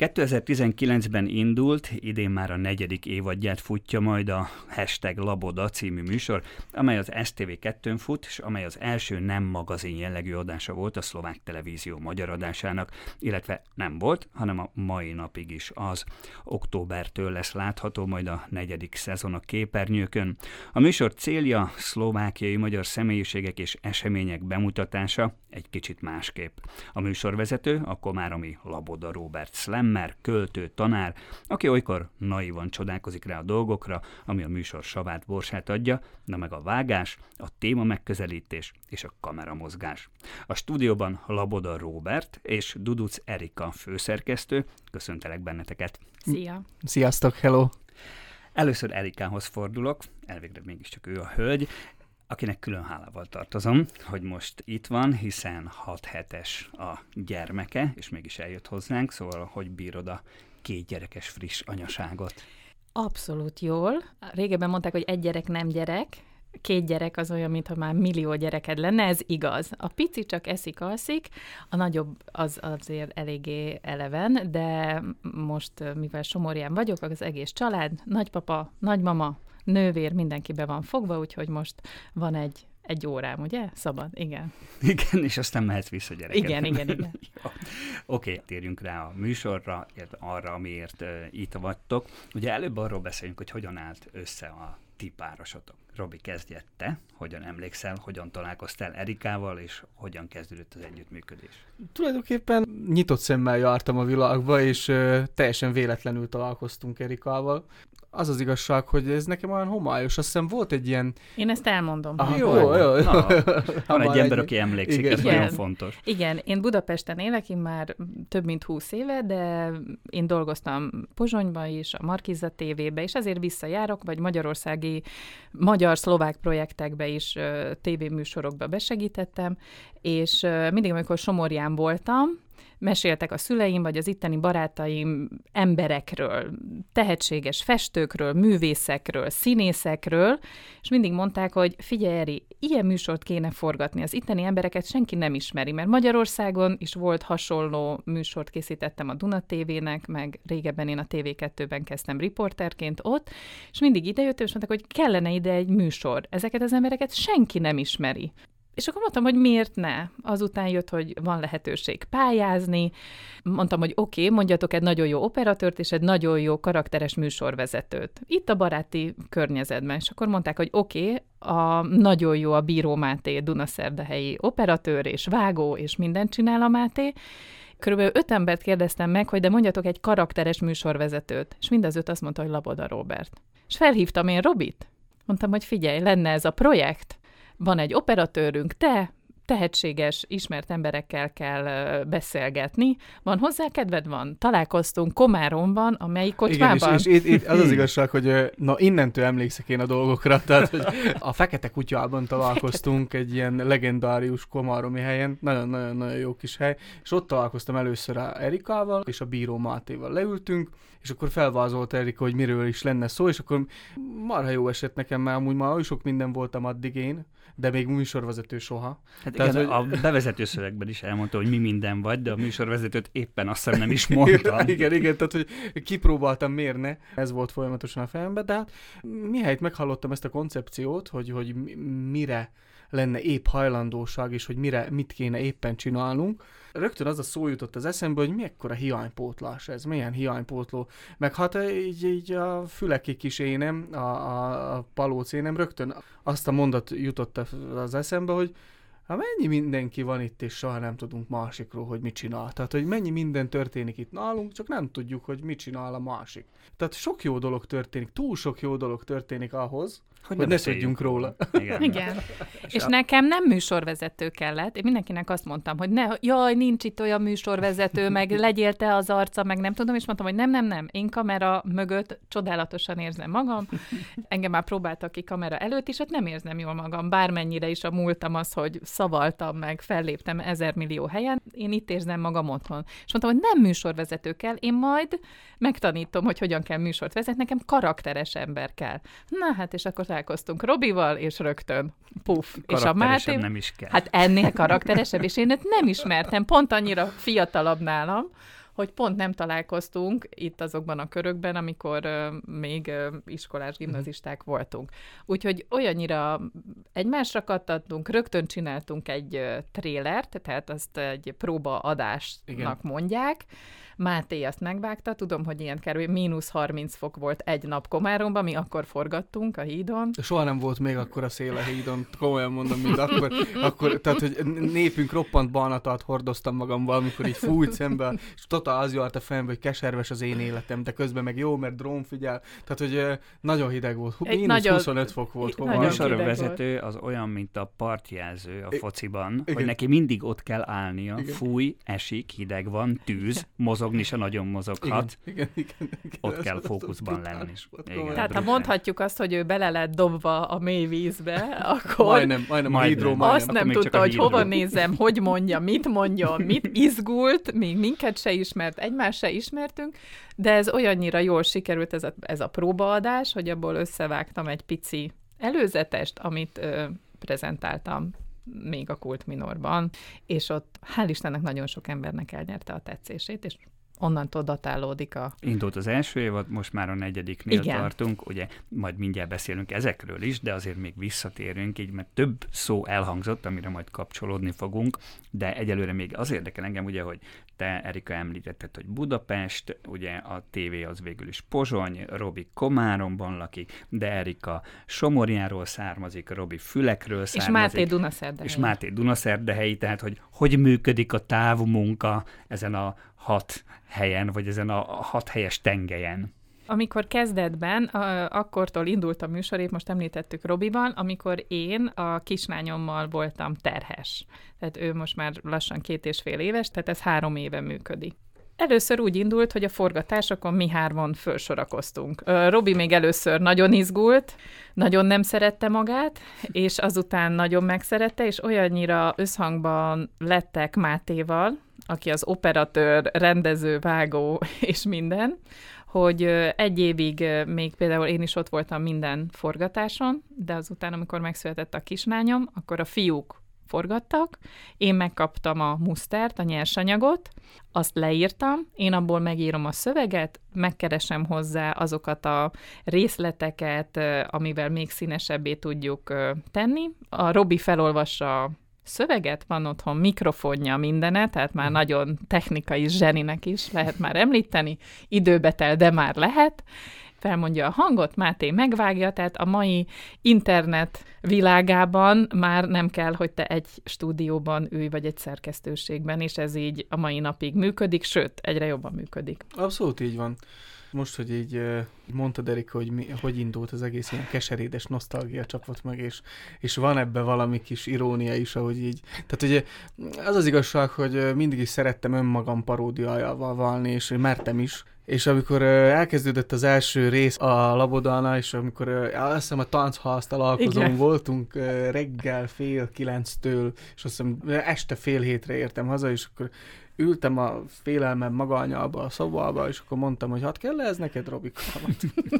2019-ben indult, idén már a negyedik évadját futja majd a Hashtag Laboda című műsor, amely az STV2-n fut, és amely az első nem magazin jellegű adása volt a szlovák televízió magyar adásának, illetve nem volt, hanem a mai napig is az. Októbertől lesz látható majd a negyedik szezon a képernyőkön. A műsor célja szlovákiai magyar személyiségek és események bemutatása egy kicsit másképp. A műsorvezető a komáromi Laboda Robert Slam, ember, költő, tanár, aki olykor naivan csodálkozik rá a dolgokra, ami a műsor savát borsát adja, de meg a vágás, a téma megközelítés és a kameramozgás. A stúdióban Laboda Robert és Duduc Erika főszerkesztő. Köszöntelek benneteket! Szia! Sziasztok, hello! Először Erikához fordulok, elvégre mégiscsak ő a hölgy akinek külön hálával tartozom, hogy most itt van, hiszen 6 hetes a gyermeke, és mégis eljött hozzánk, szóval hogy bírod a két gyerekes friss anyaságot? Abszolút jól. Régebben mondták, hogy egy gyerek nem gyerek, két gyerek az olyan, mintha már millió gyereked lenne, ez igaz. A pici csak eszik, alszik, a nagyobb az azért eléggé eleven, de most, mivel Somorján vagyok, az egész család, nagypapa, nagymama, nővér, mindenki be van fogva, úgyhogy most van egy egy órám, ugye? Szabad, igen. Igen, és aztán mehetsz vissza gyereked. Igen, igen, igen. Oké, okay, térjünk rá a műsorra, arra, amiért uh, itt vagytok. Ugye előbb arról beszélünk, hogy hogyan állt össze a ti párosotok. Robi, kezdje te, hogyan emlékszel, hogyan találkoztál Erikával, és hogyan kezdődött az együttműködés? Tulajdonképpen nyitott szemmel jártam a világba, és uh, teljesen véletlenül találkoztunk Erikával az az igazság, hogy ez nekem olyan homályos. Azt hiszem volt egy ilyen... Én ezt elmondom. Aha, jó, jó, jó. Na, van egy ember, aki emlékszik, igen. ez igen. nagyon fontos. Igen, én Budapesten élek, én már több mint húsz éve, de én dolgoztam Pozsonyban is, a Markiza TV-be, és ezért visszajárok, vagy magyarországi, magyar-szlovák projektekbe is tévéműsorokba besegítettem, és mindig, amikor Somorján voltam, meséltek a szüleim, vagy az itteni barátaim emberekről, tehetséges festőkről, művészekről, színészekről, és mindig mondták, hogy figyelj, Eri, ilyen műsort kéne forgatni. Az itteni embereket senki nem ismeri, mert Magyarországon is volt hasonló műsort készítettem a Duna TV-nek, meg régebben én a TV2-ben kezdtem riporterként ott, és mindig idejöttem, és mondták, hogy kellene ide egy műsor. Ezeket az embereket senki nem ismeri. És akkor mondtam, hogy miért ne. Azután jött, hogy van lehetőség pályázni. Mondtam, hogy oké, okay, mondjatok egy nagyon jó operatőrt és egy nagyon jó karakteres műsorvezetőt. Itt a baráti környezetben. És akkor mondták, hogy oké, okay, a nagyon jó a Bíró Máté Dunaszerdehelyi operatőr és vágó, és mindent csinál a Máté. Körülbelül öt embert kérdeztem meg, hogy de mondjatok egy karakteres műsorvezetőt. És mind az öt azt mondta, hogy Laboda Robert. És felhívtam én Robit. Mondtam, hogy figyelj, lenne ez a projekt, van egy operatőrünk, te, tehetséges, ismert emberekkel kell beszélgetni. Van hozzá kedved? Van. Találkoztunk Komáromban, amelyik kocsmában. Igen, és, és itt, itt az az igazság, hogy na innentől emlékszek én a dolgokra, tehát hogy a Fekete Kutyában találkoztunk egy ilyen legendárius komáromi helyen, nagyon-nagyon-nagyon jó kis hely, és ott találkoztam először a Erikával, és a Bíró Mátéval leültünk, és akkor felvázolt Erika, hogy miről is lenne szó, és akkor marha jó esett nekem, mert amúgy már sok minden voltam addig én, de még műsorvezető soha. Hát Tehát, igen, hogy... a bevezető szövegben is elmondta, hogy mi minden vagy, de a műsorvezetőt éppen azt hiszem nem is mondta. igen, igen, tehát hogy kipróbáltam mérne, ez volt folyamatosan a fejemben, de hát mihelyt meghallottam ezt a koncepciót, hogy, hogy mire lenne épp hajlandóság, és hogy mire, mit kéne éppen csinálnunk, rögtön az a szó jutott az eszembe, hogy mekkora hiánypótlás ez, milyen hiánypótló. Meg hát így, így a fülekig is énem, a, a, a palóc énem, rögtön azt a mondat jutott az eszembe, hogy ha mennyi mindenki van itt, és soha nem tudunk másikról, hogy mit csinál. Tehát, hogy mennyi minden történik itt nálunk, csak nem tudjuk, hogy mit csinál a másik. Tehát sok jó dolog történik, túl sok jó dolog történik ahhoz, hogy, hogy ne tudjunk róla. Igen. Igen. És, és a... nekem nem műsorvezető kellett. Én mindenkinek azt mondtam, hogy ne, jaj, nincs itt olyan műsorvezető, meg legyél te az arca, meg nem tudom, és mondtam, hogy nem, nem, nem, én kamera mögött csodálatosan érzem magam. Engem már próbáltak ki kamera előtt is, ott nem érzem jól magam, bármennyire is a múltam az, hogy szavaltam meg, felléptem ezer millió helyen, én itt érzem magam otthon. És mondtam, hogy nem műsorvezető kell, én majd megtanítom, hogy hogyan kell műsort vezetni, nekem karakteres ember kell. Na hát, és akkor találkoztunk Robival, és rögtön puf. És a Máté... nem is kell. Hát ennél karakteresebb, és én őt nem ismertem, pont annyira fiatalabb nálam, hogy pont nem találkoztunk itt azokban a körökben, amikor uh, még uh, iskolás mhm. gimnazisták voltunk. Úgyhogy olyannyira egymásra kattantunk, rögtön csináltunk egy uh, trélert, tehát azt egy próbaadásnak Igen. mondják, Máté azt megvágta, tudom, hogy ilyen kerül, mínusz 30 fok volt egy nap Komáromban, mi akkor forgattunk a hídon. Soha nem volt még akkor a szél a hídon, komolyan mondom, mint akkor, akkor tehát, hogy népünk roppant banatat hordoztam magam valamikor így fújt szembe, és totál az jart a fejembe, hogy keserves az én életem, de közben meg jó, mert drón figyel, tehát, hogy nagyon hideg volt, mínusz nagyon, 25 fok volt. A vezető az olyan, mint a partjelző a fociban, I- hogy neki mindig ott kell állnia, igen. fúj, esik, hideg van, tűz, mozog mozogni se nagyon mozoghat. Igen, igen, igen, igen. Ott ez kell fókuszban lenni. Igen, Tehát ha mondhatjuk azt, hogy ő bele lett dobva a mély vízbe, akkor majdnem, majdnem a hidró, majdnem. azt nem tudta, hogy hova nézem, hogy mondja, mit mondjon, mit izgult, még minket se ismert, egymást se ismertünk, de ez olyannyira jól sikerült ez a, ez a próbaadás, hogy abból összevágtam egy pici előzetest, amit ö, prezentáltam még a Kult Minorban, és ott hál' Istennek nagyon sok embernek elnyerte a tetszését, és onnantól datálódik a... Indult az első évad, most már a negyediknél Igen. tartunk, ugye majd mindjárt beszélünk ezekről is, de azért még visszatérünk így, mert több szó elhangzott, amire majd kapcsolódni fogunk, de egyelőre még az érdekel engem, ugye, hogy te, Erika, említetted, hogy Budapest, ugye a tévé az végül is Pozsony, Robi Komáromban lakik, de Erika Somorjáról származik, Robi Fülekről származik. És Máté Dunaszerdehelyi. És Máté Dunaszerdehelyi, tehát hogy hogy működik a távmunka ezen a hat helyen, vagy ezen a hat helyes tengelyen? Amikor kezdetben, akkortól indult a műsor, most említettük Robiban, amikor én a kislányommal voltam terhes. Tehát ő most már lassan két és fél éves, tehát ez három éve működik. Először úgy indult, hogy a forgatásokon mi hárman fölsorakoztunk. Robi még először nagyon izgult, nagyon nem szerette magát, és azután nagyon megszerette, és olyannyira összhangban lettek Mátéval, aki az operatőr, rendező, vágó és minden, hogy egy évig még például én is ott voltam minden forgatáson, de azután, amikor megszületett a kislányom, akkor a fiúk forgattak, én megkaptam a musztert, a nyersanyagot, azt leírtam, én abból megírom a szöveget, megkeresem hozzá azokat a részleteket, amivel még színesebbé tudjuk tenni. A Robi felolvassa szöveget, van otthon mikrofonja, mindene, tehát már nagyon technikai zseninek is lehet már említeni, időbetel, de már lehet, felmondja a hangot, Máté megvágja, tehát a mai internet világában már nem kell, hogy te egy stúdióban ülj, vagy egy szerkesztőségben, és ez így a mai napig működik, sőt, egyre jobban működik. Abszolút így van. Most, hogy így mondtad, Erika, hogy mi, hogy indult az egész ilyen keserédes nosztalgia csapott meg, és, és van ebbe valami kis irónia is, ahogy így. Tehát ugye az az igazság, hogy mindig is szerettem önmagam paródiájával válni, és mertem is, és amikor elkezdődött az első rész a Labodana, és amikor azt hiszem a tanchaz találkozón voltunk reggel fél kilenctől, és azt hiszem este fél hétre értem haza, és akkor ültem a félelmem magányába, a szobába, és akkor mondtam, hogy hát kell ez neked, Robika?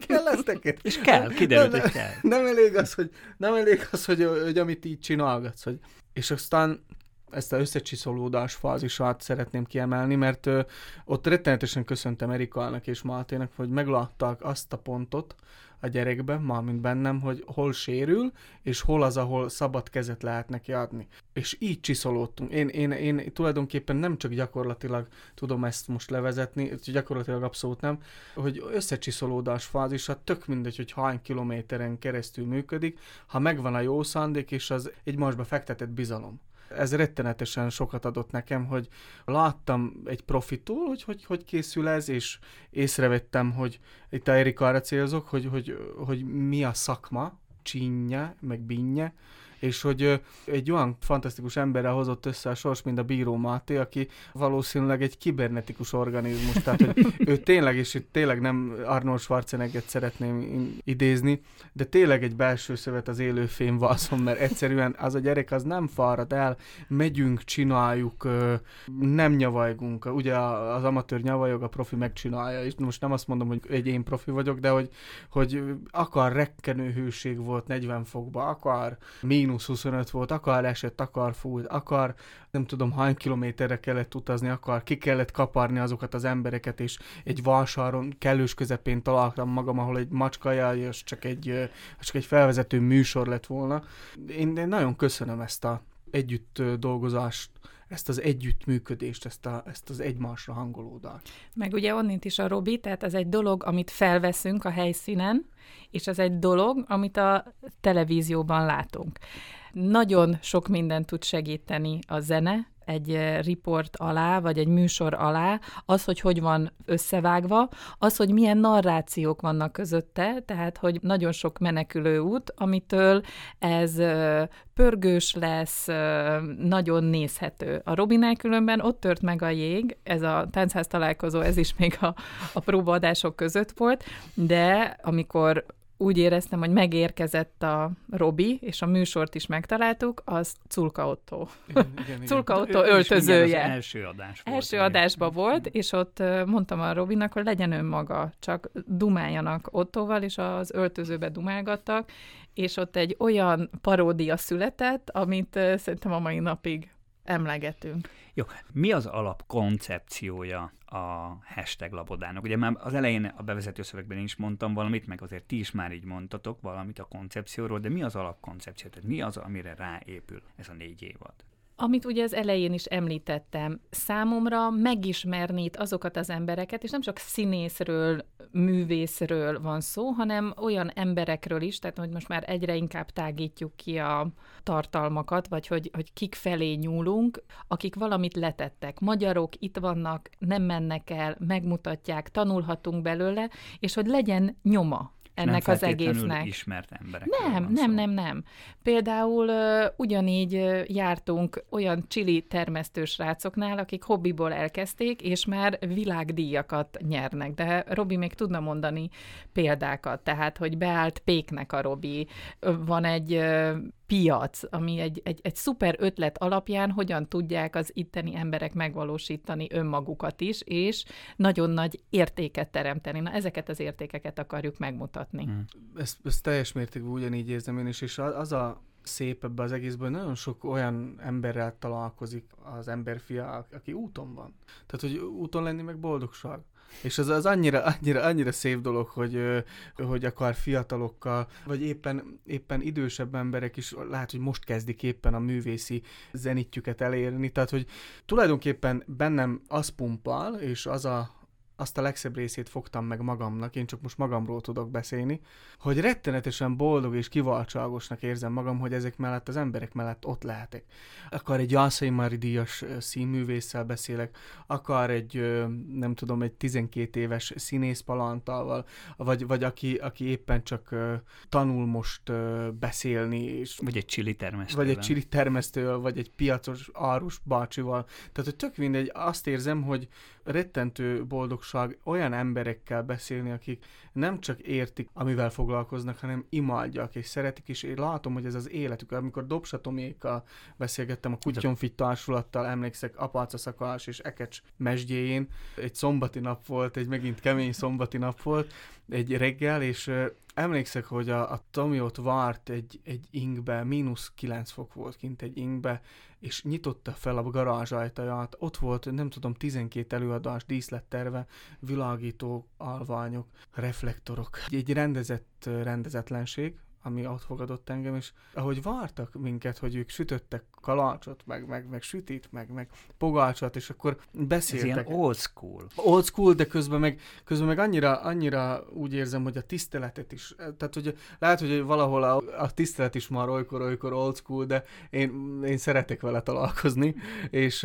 kell ez neked? És kell, kiderült, hogy kell. Nem elég az, hogy, nem elég az, hogy, hogy amit így csinálgatsz. Hogy... És aztán ezt a összecsiszolódás fázisát szeretném kiemelni, mert ö, ott rettenetesen köszöntem Erikának és Mátének, hogy meglátták azt a pontot, a gyerekbe, mint bennem, hogy hol sérül, és hol az, ahol szabad kezet lehet neki adni. És így csiszolódtunk. Én, én, én tulajdonképpen nem csak gyakorlatilag tudom ezt most levezetni, gyakorlatilag abszolút nem, hogy összecsiszolódás fázisa, tök mindegy, hogy hány kilométeren keresztül működik, ha megvan a jó szándék, és az egy másba fektetett bizalom ez rettenetesen sokat adott nekem, hogy láttam egy profitól, hogy, hogy hogy készül ez, és észrevettem, hogy itt a Erika arra célzok, hogy, hogy, hogy mi a szakma, csinnye, meg binnye, és hogy egy olyan fantasztikus emberrel hozott össze a sors, mint a Bíró Máté, aki valószínűleg egy kibernetikus organizmus, tehát hogy ő tényleg, és itt tényleg nem Arnold Schwarzenegget szeretném idézni, de tényleg egy belső szövet az élő fényvaszon, mert egyszerűen az a gyerek az nem fárad el, megyünk, csináljuk, nem nyavajgunk. Ugye az amatőr nyavajog, a profi megcsinálja, és most nem azt mondom, hogy egy én profi vagyok, de hogy, hogy akar rekkenő hőség volt 40 fokba, akar mínusz mínusz 25 volt, akar esett, akar fújt, akar nem tudom hány kilométerre kellett utazni, akar ki kellett kaparni azokat az embereket, és egy valsaron kellős közepén találtam magam, ahol egy macskaja, és csak egy, csak egy felvezető műsor lett volna. Én, én nagyon köszönöm ezt a együtt dolgozást, ezt az együttműködést, ezt, a, ezt az egymásra hangolódást. Meg ugye onnint is a Robi, tehát ez egy dolog, amit felveszünk a helyszínen, és ez egy dolog, amit a televízióban látunk. Nagyon sok mindent tud segíteni a zene, egy riport alá, vagy egy műsor alá, az, hogy hogy van összevágva, az, hogy milyen narrációk vannak közötte, tehát, hogy nagyon sok menekülő út, amitől ez pörgős lesz, nagyon nézhető. A Robinál különben ott tört meg a jég, ez a táncház találkozó, ez is még a, a próbaadások között volt, de amikor úgy éreztem, hogy megérkezett a Robi, és a műsort is megtaláltuk, az Culka Otto. Igen, igen, Culka. Otto öltözője. Az első adás volt. Első adásban volt, és ott mondtam a Robinak, hogy legyen önmaga, csak dumáljanak Ottoval, és az öltözőbe dumálgattak, és ott egy olyan paródia született, amit szerintem a mai napig emlegetünk. Jó, mi az alapkoncepciója a hashtag labodának? Ugye már az elején a bevezető szövegben is mondtam valamit, meg azért ti is már így mondtatok valamit a koncepcióról, de mi az alapkoncepció? Tehát mi az, amire ráépül ez a négy évad? Amit ugye az elején is említettem, számomra megismerni itt azokat az embereket, és nem csak színészről, művészről van szó, hanem olyan emberekről is, tehát hogy most már egyre inkább tágítjuk ki a tartalmakat, vagy hogy, hogy kik felé nyúlunk, akik valamit letettek. Magyarok itt vannak, nem mennek el, megmutatják, tanulhatunk belőle, és hogy legyen nyoma ennek nem az egésznek. ismert emberek. Nem, nem, nem, nem. Például uh, ugyanígy uh, jártunk olyan csili termesztő srácoknál, akik hobbiból elkezdték, és már világdíjakat nyernek. De Robi még tudna mondani példákat, tehát, hogy beállt Péknek a Robi, van egy uh, piac, ami egy, egy, egy szuper ötlet alapján hogyan tudják az itteni emberek megvalósítani önmagukat is, és nagyon nagy értéket teremteni. Na, ezeket az értékeket akarjuk megmutatni. Hmm. Ezt, ezt teljes mértékben ugyanígy érzem én is, és az a szép ebbe az egészből, nagyon sok olyan emberrel találkozik az emberfia, aki úton van. Tehát, hogy úton lenni meg boldogság. És az, az annyira, annyira, annyira szép dolog, hogy, hogy akar fiatalokkal, vagy éppen, éppen idősebb emberek is lehet, hogy most kezdik éppen a művészi zenitjüket elérni. Tehát, hogy tulajdonképpen bennem az pumpal, és az a, azt a legszebb részét fogtam meg magamnak, én csak most magamról tudok beszélni, hogy rettenetesen boldog és kivaltságosnak érzem magam, hogy ezek mellett az emberek mellett ott lehetek. Akar egy Jászai Mári díjas színművésszel beszélek, akar egy, nem tudom, egy 12 éves színész palantával, vagy, vagy aki, aki éppen csak tanul most beszélni. És, vagy egy csili termesztővel. Vagy egy csili termesztővel, vagy egy piacos árus bácsival. Tehát, hogy tök mindegy, azt érzem, hogy rettentő boldogság olyan emberekkel beszélni, akik nem csak értik, amivel foglalkoznak, hanem imádják és szeretik, és én látom, hogy ez az életük. Amikor Dobsatomékkal beszélgettem a Kutyonfit társulattal, emlékszek Apáca Szakalás és Ekecs mesdjéjén, egy szombati nap volt, egy megint kemény szombati nap volt, egy reggel, és emlékszek, hogy a, a Tomi ott várt egy, egy ingbe, mínusz 9 fok volt kint egy ingbe, és nyitotta fel a garázs ajtaját, ott volt, nem tudom, 12 előadás, díszletterve, világító alványok, reflektorok. Egy rendezett rendezetlenség, ami ott fogadott engem, és ahogy vártak minket, hogy ők sütöttek kalácsot, meg, meg, meg sütit, meg, meg pogácsot, és akkor beszéltek. Ez ilyen old school. Old school, de közben meg, közben meg annyira, annyira úgy érzem, hogy a tiszteletet is, tehát hogy lehet, hogy valahol a, a tisztelet is már olykor, olykor old school, de én, én szeretek vele találkozni, és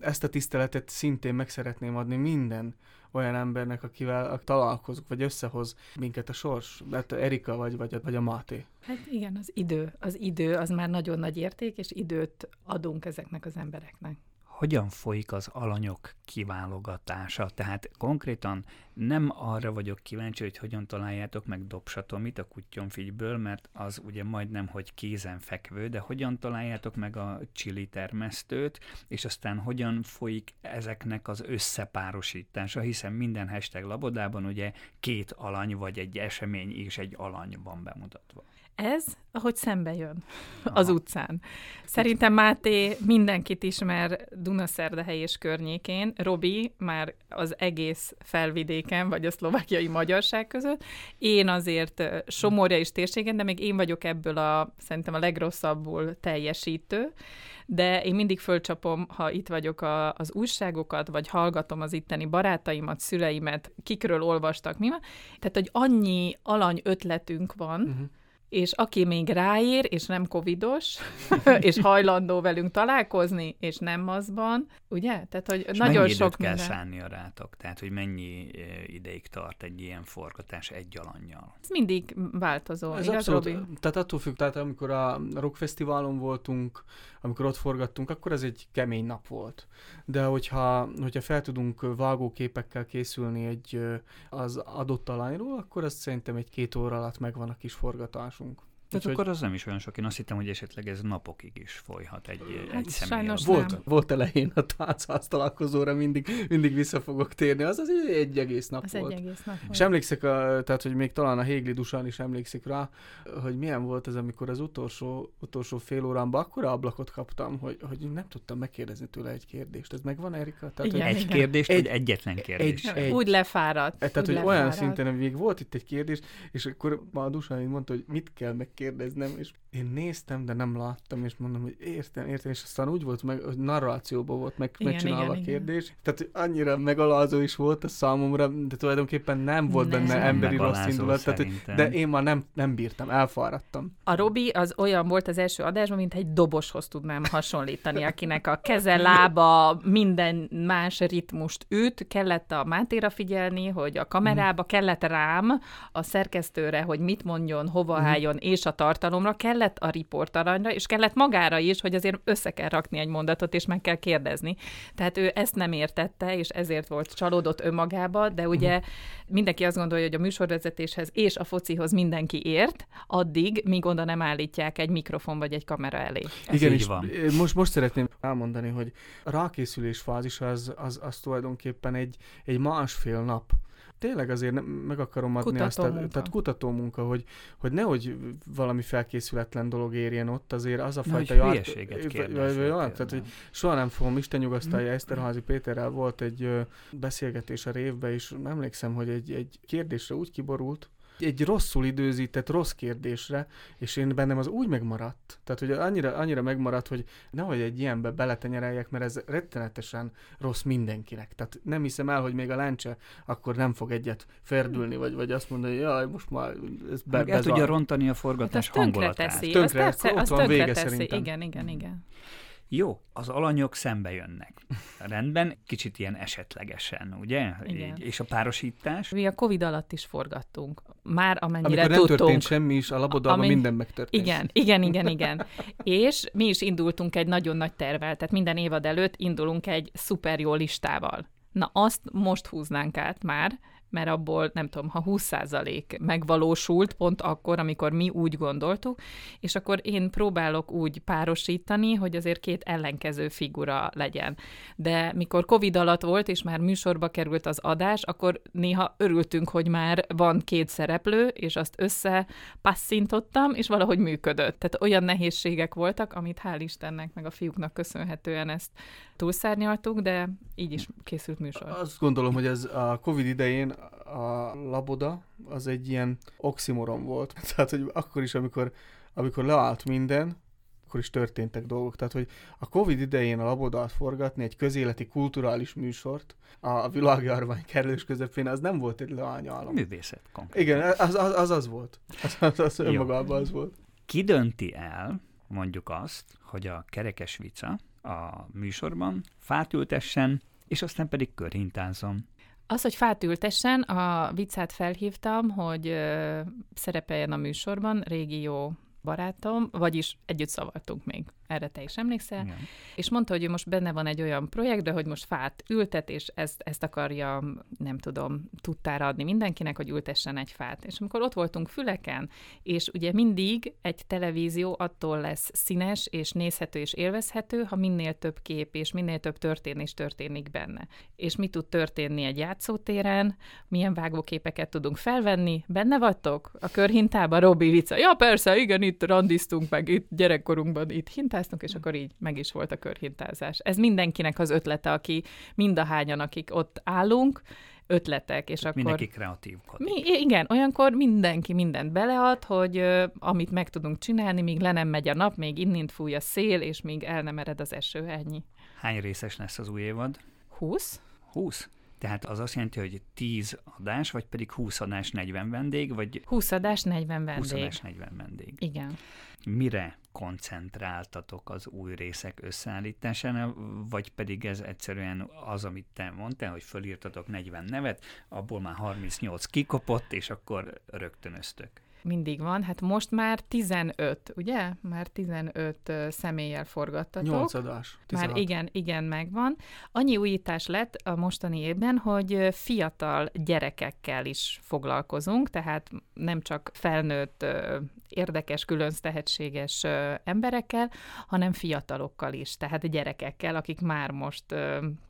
ezt a tiszteletet szintén meg szeretném adni minden olyan embernek, akivel találkozunk, vagy összehoz minket a sors, mert Erika vagy, vagy, vagy a Máté. Hát igen, az idő. Az idő az már nagyon nagy érték, és időt adunk ezeknek az embereknek hogyan folyik az alanyok kiválogatása. Tehát konkrétan nem arra vagyok kíváncsi, hogy hogyan találjátok meg Dobsatomit a kutyonfigyből, mert az ugye majdnem, hogy kézenfekvő, de hogyan találjátok meg a csili termesztőt, és aztán hogyan folyik ezeknek az összepárosítása, hiszen minden hashtag labodában ugye két alany, vagy egy esemény és egy alany van bemutatva. Ez, ahogy szembe jön az utcán. Szerintem Máté mindenkit ismer Dunaszerdahely és környékén, Robi már az egész felvidéken, vagy a szlovákiai magyarság között. Én azért Somorja és térségen, de még én vagyok ebből a szerintem a legrosszabbul teljesítő, de én mindig fölcsapom, ha itt vagyok a, az újságokat, vagy hallgatom az itteni barátaimat, szüleimet, kikről olvastak, mi van. Tehát, hogy annyi alany ötletünk van, uh-huh és aki még ráír, és nem covidos, és hajlandó velünk találkozni, és nem maszban, ugye? Tehát, hogy és nagyon mennyi sok kell minden... a rátok? Tehát, hogy mennyi ideig tart egy ilyen forgatás egy alanyjal? Ez mindig változó, Ez igaz, abszolút, Robi? Tehát attól függ, tehát amikor a rockfesztiválon voltunk, amikor ott forgattunk, akkor ez egy kemény nap volt. De hogyha, hogyha fel tudunk vágóképekkel készülni egy, az adott alanyról, akkor azt szerintem egy-két óra alatt megvan a kis afzonk Tehát Úgyhogy... akkor az nem is olyan sok. Én azt hittem, hogy esetleg ez napokig is folyhat egy, hát egy személy. Volt, nem. volt elején a táncház találkozóra, mindig, mindig vissza fogok térni. Az az egy egész nap az volt. egy egész nap volt. És emlékszek, a, tehát hogy még talán a Hégli Dusan is emlékszik rá, hogy milyen volt ez, amikor az utolsó, utolsó fél órámban akkora ablakot kaptam, hogy, hogy nem tudtam megkérdezni tőle egy kérdést. Ez megvan, Erika? Tehát, igen, egy igen. kérdést, egy, vagy egyetlen kérdés? Egy, egy, úgy lefáradt. Tehát, úgy hogy lefáradt. olyan szinten, hogy még volt itt egy kérdés, és akkor ma a Dusan mondta, hogy mit kell megkérdeznem, és én néztem, de nem láttam, és mondom, hogy értem, értem, és aztán úgy volt, meg, hogy narrációban volt meg, igen, megcsinálva igen, a kérdés. Igen. Tehát annyira megalázó is volt a számomra, de tulajdonképpen nem volt nem. benne emberi rossz indulat, tehát, de én már nem, nem bírtam, elfáradtam. A Robi az olyan volt az első adásban, mint egy doboshoz tudnám hasonlítani, akinek a keze, lába, minden más ritmust üt, kellett a Mátéra figyelni, hogy a kamerába, kellett rám, a szerkesztőre, hogy mit mondjon, hova mm. álljon, és a tartalomra, kellett a riportaranyra, és kellett magára is, hogy azért össze kell rakni egy mondatot, és meg kell kérdezni. Tehát ő ezt nem értette, és ezért volt csalódott önmagába, de ugye uh-huh. mindenki azt gondolja, hogy a műsorvezetéshez és a focihoz mindenki ért, addig, míg oda nem állítják egy mikrofon vagy egy kamera elé. Ez Igen, és van. Most, most szeretném elmondani, hogy a rákészülés fázis az, az, az tulajdonképpen egy, egy másfél nap tényleg azért nem, meg akarom adni kutató azt, a, munka. tehát kutató munka, hogy, hogy nehogy valami felkészületlen dolog érjen ott, azért az a Na, fajta jár... tehát, hogy soha nem fogom, Isten nyugasztalja, mm. Eszterházi Péterrel volt egy beszélgetés a révbe, és emlékszem, hogy egy, egy kérdésre úgy kiborult, egy rosszul időzített rossz kérdésre, és én bennem az úgy megmaradt. Tehát, hogy annyira, annyira megmaradt, hogy nehogy egy ilyenbe beletenyereljek, mert ez rettenetesen rossz mindenkinek. Tehát nem hiszem el, hogy még a lencse akkor nem fog egyet ferdülni, vagy, vagy azt mondani, hogy jaj, most már ez be, Meg el tudja rontani a forgatás hát hangulatát. Teszi. Tönkre, az persze, az tönkre teszi. Igen, igen, igen. Jó, az alanyok szembe jönnek. Rendben, kicsit ilyen esetlegesen, ugye? Igen. És a párosítás? Mi a Covid alatt is forgattunk. Már amennyire Amikor nem tudtunk. történt semmi is, a labodalban Amin... minden megtörtént. Igen, igen, igen, igen. és mi is indultunk egy nagyon nagy tervel, tehát minden évad előtt indulunk egy szuper jó listával. Na, azt most húznánk át már, mert abból nem tudom, ha 20% megvalósult pont akkor, amikor mi úgy gondoltuk, és akkor én próbálok úgy párosítani, hogy azért két ellenkező figura legyen. De mikor Covid alatt volt, és már műsorba került az adás, akkor néha örültünk, hogy már van két szereplő, és azt összepasszintottam, és valahogy működött. Tehát olyan nehézségek voltak, amit hál' Istennek, meg a fiúknak köszönhetően ezt túlszárnyaltuk, de így is készült műsor. Azt gondolom, hogy ez a Covid idején a laboda az egy ilyen oximoron volt. Tehát, hogy akkor is, amikor, amikor leállt minden, akkor is történtek dolgok. Tehát, hogy a Covid idején a labodát forgatni, egy közéleti, kulturális műsort a világjárvány kerülős közepén, az nem volt egy leányálom. Művészet konkrét. Igen, az az, az, az volt. Az, az, az önmagában az volt. Ki dönti el, mondjuk azt, hogy a kerekes vica a műsorban fát ültessen, és aztán pedig körhintázom. Az, hogy fát ültessen, a viccát felhívtam, hogy ö, szerepeljen a műsorban, régi jó barátom, vagyis együtt szavaltunk még. Erre te is emlékszel, Igen. és mondta, hogy ő most benne van egy olyan projektben, hogy most fát ültet, és ezt, ezt akarja, nem tudom, tudtára adni mindenkinek, hogy ültessen egy fát. És amikor ott voltunk füleken, és ugye mindig egy televízió attól lesz színes, és nézhető, és élvezhető, ha minél több kép, és minél több történés történik benne. És mi tud történni egy játszótéren, milyen vágóképeket tudunk felvenni, benne vagytok? A körhintában Robi vicca, ja persze, igen, itt randiztunk, meg itt gyerekkorunkban itt hintáztunk, és akkor így meg is volt a körhintázás. Ez mindenkinek az ötlete, aki mind a hányan, akik ott állunk, ötletek, és akkor... Mindenki kreatívkodik. Mi, igen, olyankor mindenki mindent belead, hogy ö, amit meg tudunk csinálni, míg le nem megy a nap, még innint fúj a szél, és míg el nem ered az eső, ennyi. Hány részes lesz az új évad? 20? 20? Tehát az azt jelenti, hogy 10 adás, vagy pedig 20 adás 40 vendég, vagy 20 adás, 40 vendég. 20 adás 40 vendég. Igen. Mire koncentráltatok az új részek összeállításán, vagy pedig ez egyszerűen az, amit te mondtál, hogy fölírtatok 40 nevet, abból már 38 kikopott, és akkor rögtönöztök. Mindig van. Hát most már 15, ugye? Már 15 ö, személlyel forgattatok. Nyolc adás. Már 16. igen, igen, megvan. Annyi újítás lett a mostani évben, hogy fiatal gyerekekkel is foglalkozunk, tehát nem csak felnőtt, érdekes, külön tehetséges emberekkel, hanem fiatalokkal is, tehát gyerekekkel, akik már most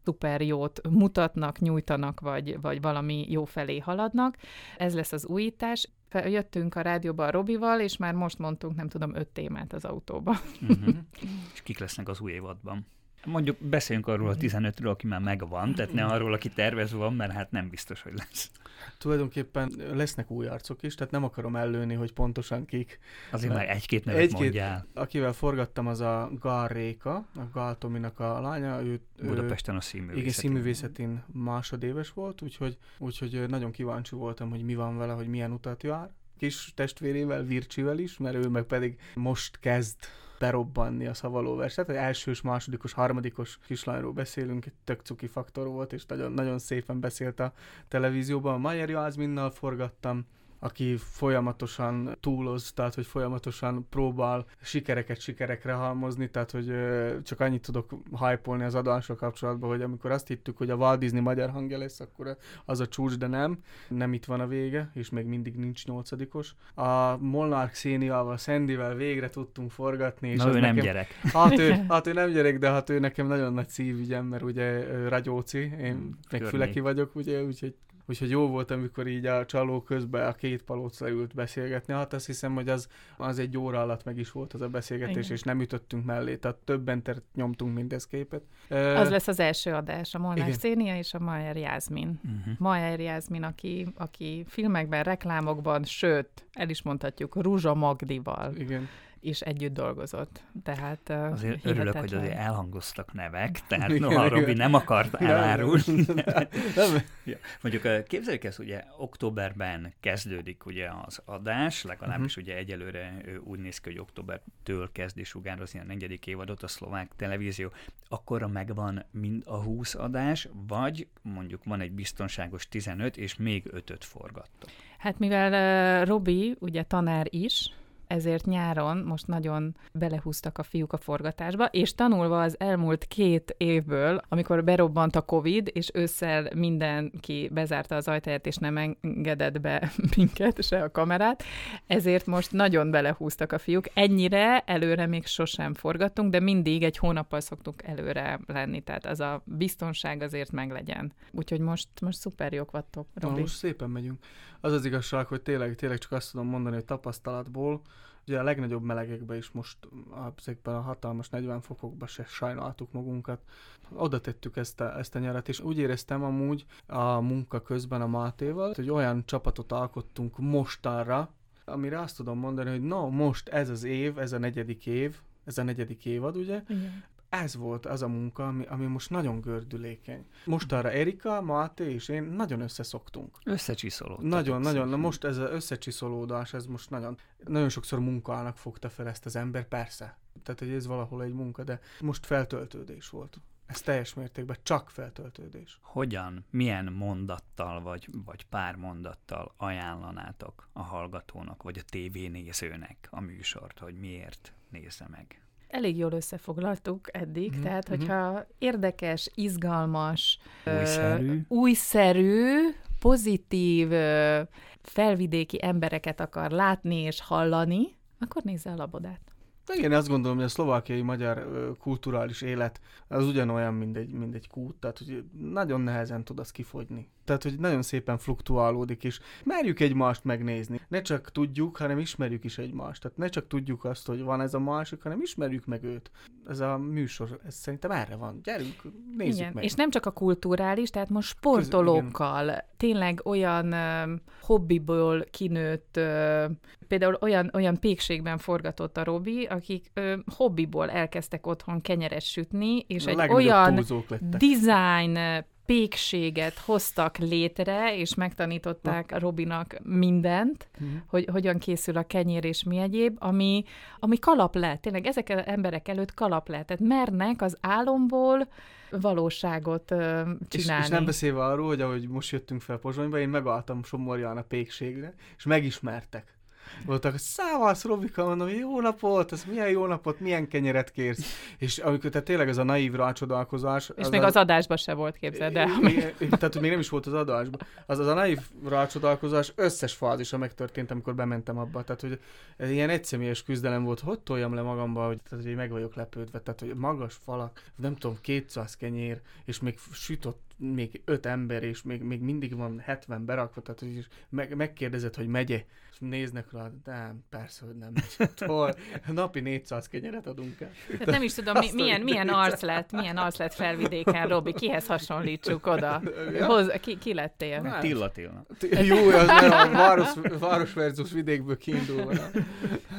szuper jót mutatnak, nyújtanak, vagy, vagy valami jó felé haladnak. Ez lesz az újítás. Jöttünk a rádióba a Robival, és már most mondtunk, nem tudom, öt témát az autóba. Uh-huh. és kik lesznek az új évadban? Mondjuk beszéljünk arról a 15-ről, aki már megvan, tehát ne arról, aki tervezve van, mert hát nem biztos, hogy lesz. Tulajdonképpen lesznek új arcok is, tehát nem akarom ellőni, hogy pontosan kik. Azért már egy-két nevet Egy-két- mondjál. Akivel forgattam, az a Gal Réka, a Gal Tominak a lánya, ő, Budapesten a színművészeti. igen, színművészetén másodéves volt, úgyhogy, úgyhogy nagyon kíváncsi voltam, hogy mi van vele, hogy milyen utat jár. Kis testvérével, Vircsivel is, mert ő meg pedig most kezd berobbanni a szavaló verset. Egy elsős, másodikos, harmadikos kislányról beszélünk, egy tök cuki faktor volt, és nagyon, nagyon szépen beszélt a televízióban. Mayer Jászminnal forgattam, aki folyamatosan túloz, tehát hogy folyamatosan próbál sikereket sikerekre halmozni, tehát hogy csak annyit tudok hypolni az adással kapcsolatban, hogy amikor azt hittük, hogy a Walt Disney magyar hangja lesz, akkor az a csúcs, de nem. Nem itt van a vége, és még mindig nincs nyolcadikos. A Molnár Xéniával, Szendivel végre tudtunk forgatni, és Na, ő nem nekem, gyerek. Hát ő, hát ő nem gyerek, de hát ő nekem nagyon nagy szívügyem, mert ugye Ragyóci, én meg Környék. Füleki vagyok, ugye, úgyhogy Úgyhogy jó volt, amikor így a csaló közben a két palóc leült beszélgetni. Hát azt hiszem, hogy az, az egy óra alatt meg is volt az a beszélgetés, Igen. és nem ütöttünk mellé. Tehát több entert nyomtunk, mint eszképet. Az lesz az első adás, a Molnár. Szénia és a Mayer Jászmin. Uh-huh. Mayer Jászmin, aki, aki filmekben, reklámokban, sőt, el is mondhatjuk, Ruzsa Magdival Igen. Is együtt dolgozott. Tehát Azért örülök, hogy hihetetlen. azért elhangoztak nevek, tehát noha. Robi nem akart elárulni. Mondjuk képzeljük ezt, ugye októberben kezdődik ugye az adás, legalábbis uh-huh. ugye egyelőre úgy néz ki, hogy októbertől kezdi sugározni a negyedik évadot a szlovák televízió, akkorra megvan mind a 20 adás, vagy mondjuk van egy biztonságos 15, és még 5-öt forgattok. Hát mivel uh, Robi ugye tanár is, ezért nyáron most nagyon belehúztak a fiúk a forgatásba, és tanulva az elmúlt két évből, amikor berobbant a Covid, és ősszel mindenki bezárta az ajtaját, és nem engedett be minket, se a kamerát, ezért most nagyon belehúztak a fiúk. Ennyire előre még sosem forgattunk, de mindig egy hónappal szoktunk előre lenni, tehát az a biztonság azért meglegyen. Úgyhogy most, most szuper jók vagytok, Na, Robi. most szépen megyünk. Az az igazság, hogy tényleg, tényleg csak azt tudom mondani, hogy tapasztalatból, ugye a legnagyobb melegekben is most ezekben a hatalmas 40 fokokban se sajnáltuk magunkat. Oda tettük ezt a, ezt a nyarat, és úgy éreztem amúgy a munka közben a Mátéval, hogy olyan csapatot alkottunk mostanra, amire azt tudom mondani, hogy no, most ez az év, ez a negyedik év, ez a negyedik évad, ugye? Ez volt az a munka, ami, ami most nagyon gördülékeny. Most arra Erika, Máté és én nagyon összeszoktunk. Összecsiszolódtatok. Nagyon, nagyon. Na most ez az összecsiszolódás, ez most nagyon, nagyon sokszor munkának fogta fel ezt az ember, persze. Tehát, hogy ez valahol egy munka, de most feltöltődés volt. Ez teljes mértékben csak feltöltődés. Hogyan, milyen mondattal, vagy, vagy pár mondattal ajánlanátok a hallgatónak, vagy a tévénézőnek a műsort, hogy miért nézze meg? Elég jól összefoglaltuk eddig, Mhm, tehát mhm. hogyha érdekes, izgalmas, ö, Újszerű. újszerű, pozitív, ö, felvidéki embereket akar látni és hallani, akkor nézze a labodát. Én azt gondolom, hogy a szlovákiai magyar kulturális élet az ugyanolyan, mint egy, mint egy kút, tehát hogy nagyon nehezen tud az kifogyni. Tehát, hogy nagyon szépen fluktuálódik, és merjük egymást megnézni. Ne csak tudjuk, hanem ismerjük is egymást. Tehát ne csak tudjuk azt, hogy van ez a másik, hanem ismerjük meg őt. Ez a műsor, ez szerintem erre van. Gyerünk, nézzük Igen, meg. és nem csak a kulturális, tehát most sportolókkal, tényleg olyan ö, hobbiból kinőtt, ö, például olyan, olyan pékségben forgatott a Robi, akik ö, hobbiból elkezdtek otthon kenyeret sütni, és a egy olyan design pékséget hoztak létre, és megtanították Robinak mindent, Mhm. hogy hogyan készül a kenyér és mi egyéb, ami, ami kalap lett. Tényleg ezek az emberek előtt kalap lett. Tehát mernek az álomból valóságot És, csinálni. és nem beszélve arról, hogy ahogy most jöttünk fel Pozsonyba, én megálltam Somorján a pékségre, és megismertek. Voltak, szávasz, Robika, mondom, jó napot, ez milyen jó napot, milyen kenyeret kérsz. És amikor tehát tényleg ez a naív rácsodálkozás. és még az adásban se volt, képzeld el. Tehát, hogy még nem is volt az adásban. Az, az a naív rácsodálkozás összes fázisa megtörtént, amikor bementem abba. Tehát, hogy ez ilyen egyszemélyes küzdelem volt, hogy toljam le magamba, hogy, tehát, hogy meg vagyok lepődve. Tehát, hogy magas falak, nem tudom, 200 kenyér, és még sütott még öt ember, és még, még mindig van 70 berakva, tehát is meg, megkérdezed, hogy megye, és néznek rá, de nem, persze, hogy nem megy. Hol? Napi 400 kenyeret adunk el. Tehát nem is tudom, mi, milyen, milyen arc lett, milyen arc lett felvidéken, Robi, kihez hasonlítsuk oda? Ja. Hoz, ki, ki lettél? Hát, Tilla Tilla. Jó, az nem, a város, város versus vidékből kiindulva.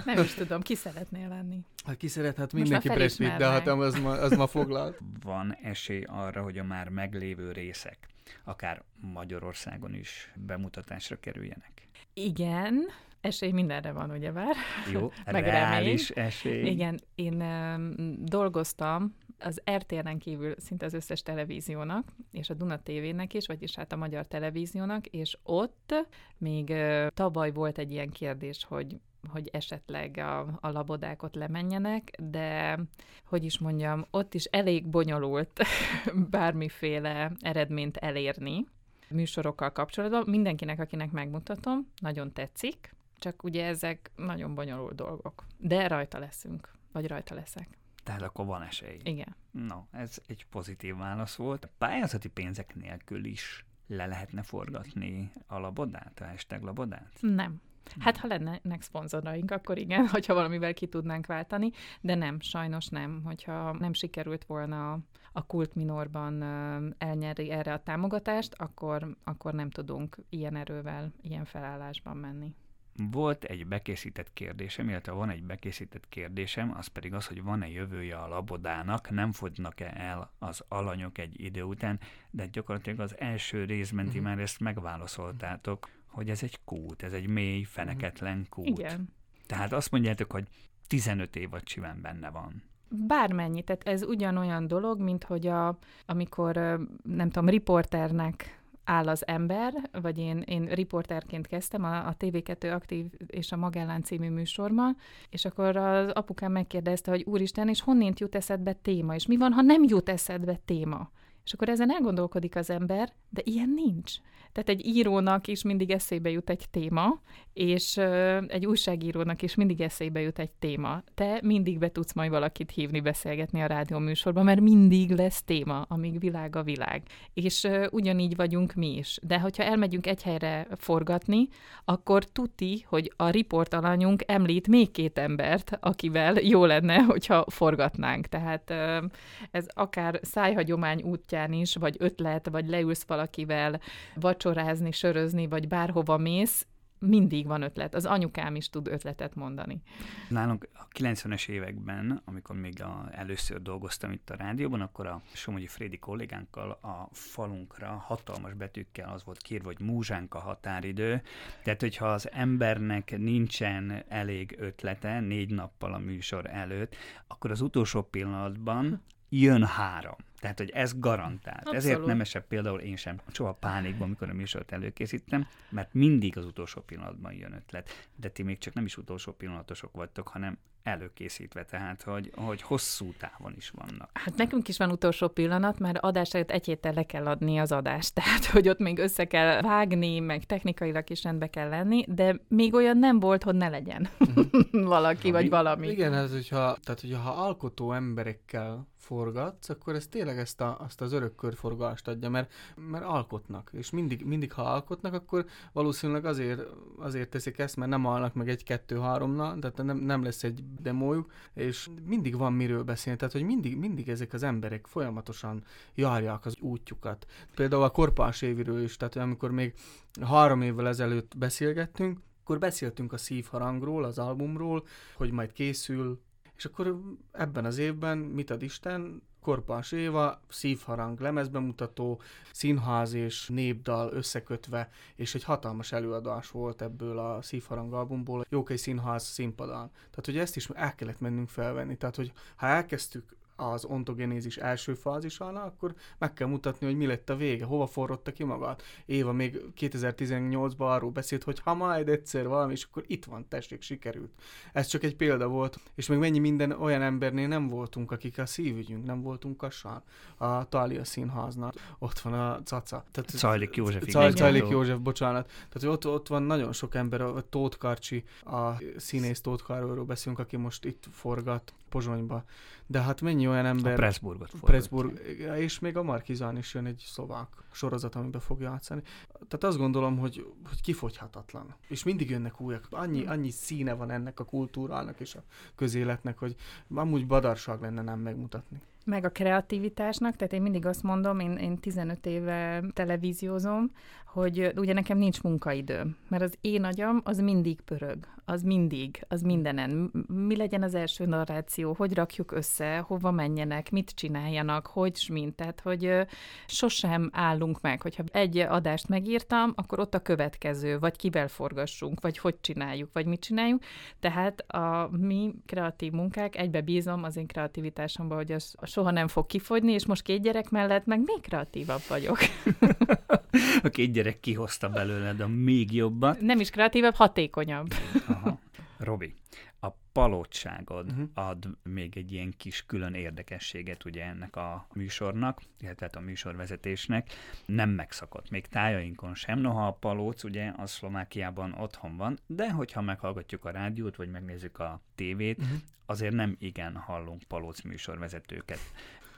Nem is tudom, ki szeretnél lenni? Ki szeret, hát Most mindenki Brad Pitt, de hát az ma, az ma foglalt. Van esély arra, hogy a már meglévő részek, akár Magyarországon is bemutatásra kerüljenek. Igen, esély mindenre van, ugye bár? Jó, Meg reális esély. Igen, én um, dolgoztam az RTL-en kívül szinte az összes televíziónak, és a Duna TV-nek is, vagyis hát a magyar televíziónak, és ott még uh, tavaly volt egy ilyen kérdés, hogy hogy esetleg a, a labodák ott lemenjenek, de hogy is mondjam, ott is elég bonyolult bármiféle eredményt elérni műsorokkal kapcsolatban. Mindenkinek, akinek megmutatom, nagyon tetszik, csak ugye ezek nagyon bonyolult dolgok. De rajta leszünk, vagy rajta leszek. Tehát akkor van esély. Igen. No, ez egy pozitív válasz volt. Pályázati pénzek nélkül is le lehetne forgatni a labodát, a hashtag labodát? Nem. Hát, ha lennének szponzoraink, akkor igen, hogyha valamivel ki tudnánk váltani, de nem, sajnos nem. Hogyha nem sikerült volna a Kult Minorban elnyerni erre a támogatást, akkor, akkor nem tudunk ilyen erővel, ilyen felállásban menni. Volt egy bekészített kérdésem, illetve van egy bekészített kérdésem, az pedig az, hogy van-e jövője a labodának, nem fogynak-e el az alanyok egy idő után, de gyakorlatilag az első részben ti Mhm. már ezt megválaszoltátok, hogy ez egy kút, ez egy mély, feneketlen kút. Igen. Tehát azt mondjátok, hogy 15 év vagy simán benne van. Bármennyi, tehát ez ugyanolyan dolog, mint hogy a, amikor, nem tudom, riporternek áll az ember, vagy én, én riporterként kezdtem a, a TV2 Aktív és a Magellán című műsorban, és akkor az apukám megkérdezte, hogy úristen, és honnét jut eszedbe téma, és mi van, ha nem jut eszedbe téma? És akkor ezen elgondolkodik az ember, de ilyen nincs. Tehát egy írónak is mindig eszébe jut egy téma, és egy újságírónak is mindig eszébe jut egy téma. Te mindig be tudsz majd valakit hívni, beszélgetni a rádió műsorban, mert mindig lesz téma, amíg világ a világ. És ugyanígy vagyunk mi is. De hogyha elmegyünk egy helyre forgatni, akkor tuti, hogy a riportalanyunk említ még két embert, akivel jó lenne, hogyha forgatnánk. Tehát ez akár szájhagyomány útján is, vagy ötlet, vagy leülsz valakivel vacsorázni, sörözni, vagy bárhova mész, mindig van ötlet. Az anyukám is tud ötletet mondani. Nálunk a 90-es években, amikor még a, először dolgoztam itt a rádióban, akkor a Somogyi Frédi kollégánkkal a falunkra hatalmas betűkkel az volt kírva, hogy múzsánk a határidő. Tehát, hogyha az embernek nincsen elég ötlete négy nappal a műsor előtt, akkor az utolsó pillanatban jön három. Tehát, hogy ez garantált. Abszolút. Ezért nem esett például én sem soha pánikban, amikor a műsort előkészítem, mert mindig az utolsó pillanatban jön ötlet. De ti még csak nem is utolsó pillanatosok vagytok, hanem előkészítve, tehát hogy, hogy hosszú távon is vannak. Hát nekünk is van utolsó pillanat, mert adás előtt egy héttel le kell adni az adást, tehát hogy ott még össze kell vágni, meg technikailag is rendbe kell lenni, de még olyan nem volt, hogy ne legyen valaki vagy valami. Igen, ez, hogyha, tehát hogyha ha alkotó emberekkel forgatsz, akkor ez tényleg ezt a, azt az örök körforgást adja, mert, mert alkotnak, és mindig, mindig ha alkotnak, akkor valószínűleg azért, azért teszik ezt, mert nem alnak meg egy-kettő-háromna, tehát nem, nem lesz egy demójuk, és mindig van miről beszélni, tehát hogy mindig, mindig ezek az emberek folyamatosan járják az útjukat. Például a korpás éviről is, tehát amikor még három évvel ezelőtt beszélgettünk, akkor beszéltünk a szívharangról, az albumról, hogy majd készül, és akkor ebben az évben, mit ad Isten, Korpás Éva, szívharang lemezbemutató, színház és népdal összekötve, és egy hatalmas előadás volt ebből a szívharang albumból, Jókai Színház színpadán. Tehát, hogy ezt is el kellett mennünk felvenni. Tehát, hogy ha elkezdtük az ontogenézis első fázisánál, akkor meg kell mutatni, hogy mi lett a vége, hova forrotta ki magát. Éva még 2018-ban arról beszélt, hogy ha majd egyszer valami, és akkor itt van, tessék, sikerült. Ez csak egy példa volt, és még mennyi minden olyan embernél nem voltunk, akik a szívügyünk, nem voltunk a sár, a Talia színháznál, ott van a Caca. Tehát, Cajlik József. Caj, Cajlik József, bocsánat. Tehát ott, ott van nagyon sok ember, a Tóth Karcsi, a színész Tóth Karolról beszélünk, aki most itt forgat Pozsonyba. De hát mennyi olyan ember... A Pressburgot Pressburg, és még a Markizán is jön egy szlovák sorozat, amiben fog játszani. Tehát azt gondolom, hogy, hogy kifogyhatatlan. És mindig jönnek újak. Annyi, annyi színe van ennek a kultúrának és a közéletnek, hogy amúgy badarság lenne nem megmutatni. Meg a kreativitásnak, tehát én mindig azt mondom, én, én 15 éve televíziózom, hogy ugye nekem nincs munkaidő, mert az én agyam az mindig pörög, az mindig, az mindenen. Mi legyen az első narráció, hogy rakjuk össze, hova menjenek, mit csináljanak, hogy mint, tehát hogy sosem állunk meg, hogyha egy adást megírtam, akkor ott a következő, vagy kivel forgassunk, vagy hogy csináljuk, vagy mit csináljuk. Tehát a mi kreatív munkák, egybe bízom az én kreativitásomban, hogy az soha nem fog kifogyni, és most két gyerek mellett meg még kreatívabb vagyok. a két gyerek kihozta belőled a még jobbat. Nem is kreatívabb, hatékonyabb. Aha. Robi, a palottságod uh-huh. ad még egy ilyen kis külön érdekességet ugye ennek a műsornak, illetve hát a műsorvezetésnek. Nem megszakott, még tájainkon sem, noha a palóc ugye a Szlovákiában otthon van, de hogyha meghallgatjuk a rádiót, vagy megnézzük a tévét, uh-huh. azért nem igen hallunk palóc műsorvezetőket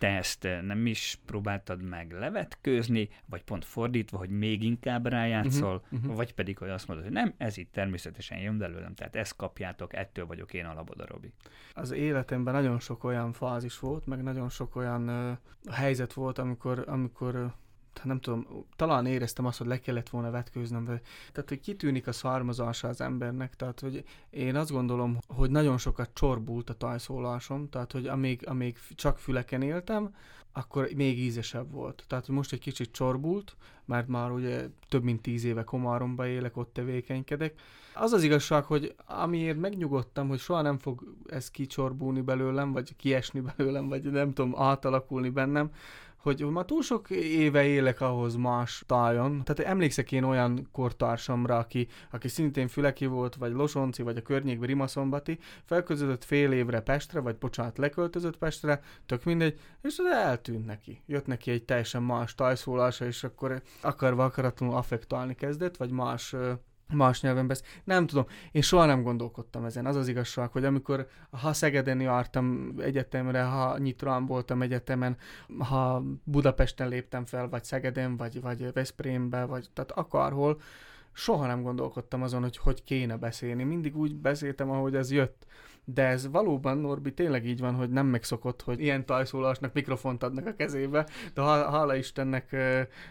te ezt eh, nem is próbáltad meg levetkőzni, vagy pont fordítva, hogy még inkább rájátszol, uh-huh, uh-huh. vagy pedig, hogy azt mondod, hogy nem, ez itt természetesen jön belőlem, tehát ezt kapjátok, ettől vagyok én a laboda, Robi. Az életemben nagyon sok olyan fázis volt, meg nagyon sok olyan uh, helyzet volt, amikor, amikor Hát nem tudom, talán éreztem azt, hogy le kellett volna vetkőznöm, vagy, tehát hogy kitűnik a származása az embernek, tehát hogy én azt gondolom, hogy nagyon sokat csorbult a tajszólásom, tehát hogy amíg, amíg csak füleken éltem, akkor még ízesebb volt. Tehát most egy kicsit csorbult, mert már ugye több mint tíz éve Komáromba élek, ott tevékenykedek. Az az igazság, hogy amiért megnyugodtam, hogy soha nem fog ez kicsorbulni belőlem, vagy kiesni belőlem, vagy nem tudom, átalakulni bennem, hogy ma túl sok éve élek ahhoz más tájon. Tehát emlékszek én olyan kortársamra, aki, aki szintén Füleki volt, vagy Losonci, vagy a környékben Rimaszombati, felközött fél évre Pestre, vagy bocsánat, leköltözött Pestre, tök mindegy, és az eltűnt neki. Jött neki egy teljesen más tájszólása, és akkor akarva akaratlanul affektálni kezdett, vagy más más nyelven beszél. Nem tudom, én soha nem gondolkodtam ezen. Az az igazság, hogy amikor, ha Szegeden jártam egyetemre, ha Nyitrán voltam egyetemen, ha Budapesten léptem fel, vagy Szegeden, vagy, vagy Veszprémbe, vagy tehát akárhol, soha nem gondolkodtam azon, hogy hogy kéne beszélni. Mindig úgy beszéltem, ahogy ez jött. De ez valóban, Norbi, tényleg így van, hogy nem megszokott, hogy ilyen tajszólásnak mikrofont adnak a kezébe, de hála Istennek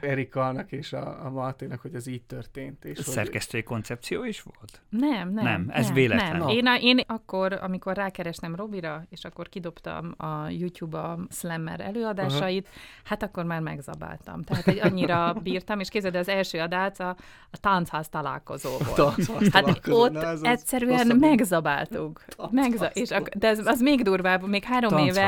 Erikának és a, a Mátének, hogy ez így történt. És Szerkesztői hogy... koncepció is volt? Nem, nem. Nem, ez nem, véletlen. Nem. Én, a, én akkor, amikor rákerestem Robira, és akkor kidobtam a YouTube a Slammer előadásait, uh-huh. hát akkor már megzabáltam. Tehát egy annyira bírtam, és képzeld, az első adás a, a táncház találkozó volt. Táncház hát találkozó. ott Na, egyszerűen megzabáltuk. Megza- és ak- de ez, az még durvább, még három éve,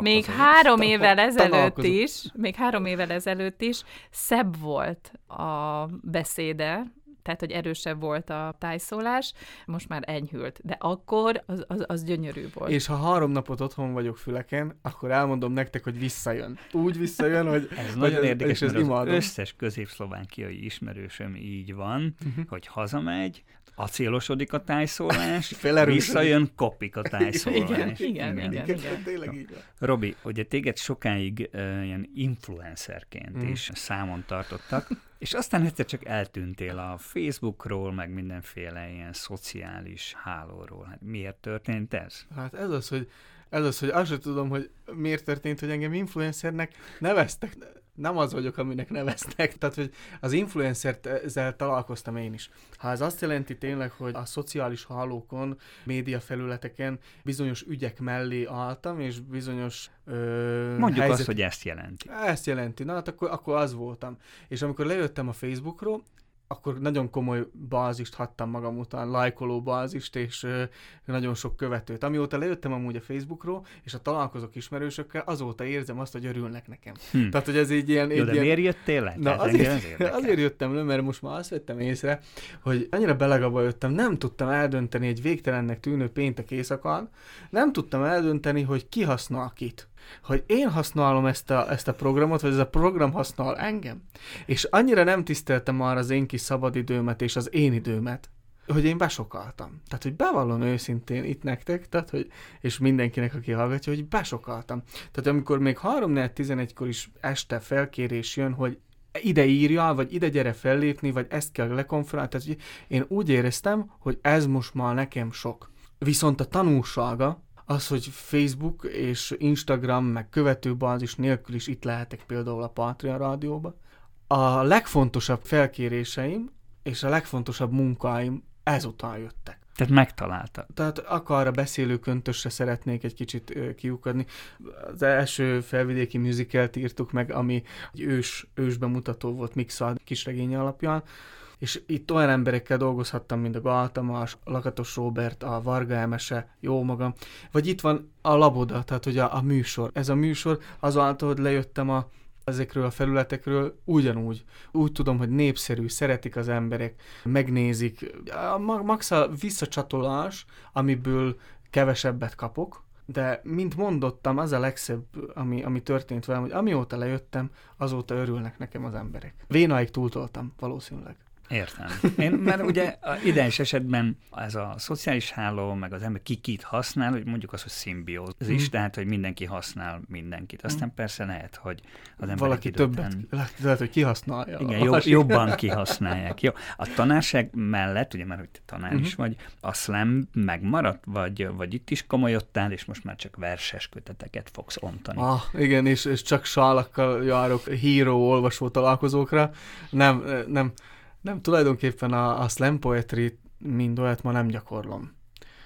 még három évvel ezelőtt is, még három évvel ezelőtt is szebb volt a beszéde, tehát hogy erősebb volt a tájszólás, most már enyhült, de akkor az, az, az gyönyörű volt. És ha három napot otthon vagyok füleken, akkor elmondom nektek, hogy visszajön. Úgy visszajön, hogy... Ez hogy nagyon érdekes, és ez mert az imádom. összes középszlovákiai ismerősöm így van, Mhm. hogy hazamegy, acélosodik a tájszólás, visszajön, kopik a tájszólás. Igen, igen, igen. Igen, tényleg így van. Robi, ugye téged sokáig uh, ilyen influencerként Mm. is számon tartottak, és aztán egyszer csak eltűntél a Facebookról, meg mindenféle ilyen szociális hálóról. Hát miért történt ez? Hát ez az, hogy ez az, hogy azt sem tudom, hogy miért történt, hogy engem influencernek neveztek. Nem az vagyok, aminek neveztek. Tehát, hogy az influencert ezzel találkoztam én is. Ha ez azt jelenti tényleg, hogy a szociális hálókon, média felületeken bizonyos ügyek mellé álltam, és bizonyos ö, Mondjuk helyzet... azt, hogy ezt jelenti. Ezt jelenti. Na, hát akkor, akkor az voltam. És amikor lejöttem a Facebookról, akkor nagyon komoly bázist hattam magam után, lájkoló bázist, és ö, nagyon sok követőt. Amióta lejöttem amúgy a Facebookról, és a találkozok ismerősökkel, azóta érzem azt, hogy örülnek nekem. Hm. Tehát, hogy ez így ilyen... Egy de ilyen... miért jöttél le? Na azért, érdekel. azért jöttem le, mert most már azt vettem észre, hogy annyira belegaba jöttem, nem tudtam eldönteni egy végtelennek tűnő péntek éjszakán, nem tudtam eldönteni, hogy ki használ kit. Hogy én használom ezt a, ezt a programot, vagy ez a program használ engem. És annyira nem tiszteltem már az én kis szabadidőmet és az én időmet, hogy én besokaltam. Tehát, hogy bevallom őszintén itt nektek, tehát, hogy, és mindenkinek, aki hallgatja, hogy besokaltam. Tehát amikor még 3-4-11-kor is este felkérés jön, hogy ide írja, vagy ide gyere fellépni, vagy ezt kell lekonferálni, tehát hogy én úgy éreztem, hogy ez most már nekem sok. Viszont a tanulsága, az, hogy Facebook és Instagram, meg követőbázis nélkül is itt lehetek például a Patreon rádióba, a legfontosabb felkéréseim és a legfontosabb munkáim ezután jöttek. Tehát megtalálta. Tehát akar a beszélő köntösre szeretnék egy kicsit ö, kiukadni. Az első felvidéki musicalt írtuk meg, ami egy ős, ős bemutató volt mixált kisregény alapján, és itt olyan emberekkel dolgozhattam, mint a Galtamas, a Lakatos Robert, a Varga Emese, jó magam, vagy itt van a Laboda, tehát hogy a, a műsor. Ez a műsor azáltal, hogy lejöttem a ezekről a felületekről ugyanúgy. Úgy tudom, hogy népszerű, szeretik az emberek, megnézik. A ma- max a visszacsatolás, amiből kevesebbet kapok, de mint mondottam, az a legszebb, ami, ami történt velem, hogy amióta lejöttem, azóta örülnek nekem az emberek. Vénaig túltoltam, valószínűleg. Értem. Én, mert ugye a ideális esetben ez a szociális háló, meg az ember ki kit használ, hogy mondjuk az, hogy szimbiózis, Mhm. tehát, hogy mindenki használ mindenkit. Aztán persze lehet, hogy az emberek Valaki többet, lehet, lehet, hogy kihasználja. Igen, jobb, jobban kihasználják. Jó. A tanárság mellett, ugye már, hogy te tanár Mhm. is vagy, a slam megmaradt, vagy, vagy itt is komolyodtál, és most már csak verses köteteket fogsz ontani. Ah, igen, és, és csak sálakkal járok híró olvasó találkozókra. Nem, nem, nem tulajdonképpen a, a slam poetry mind olyat ma nem gyakorlom.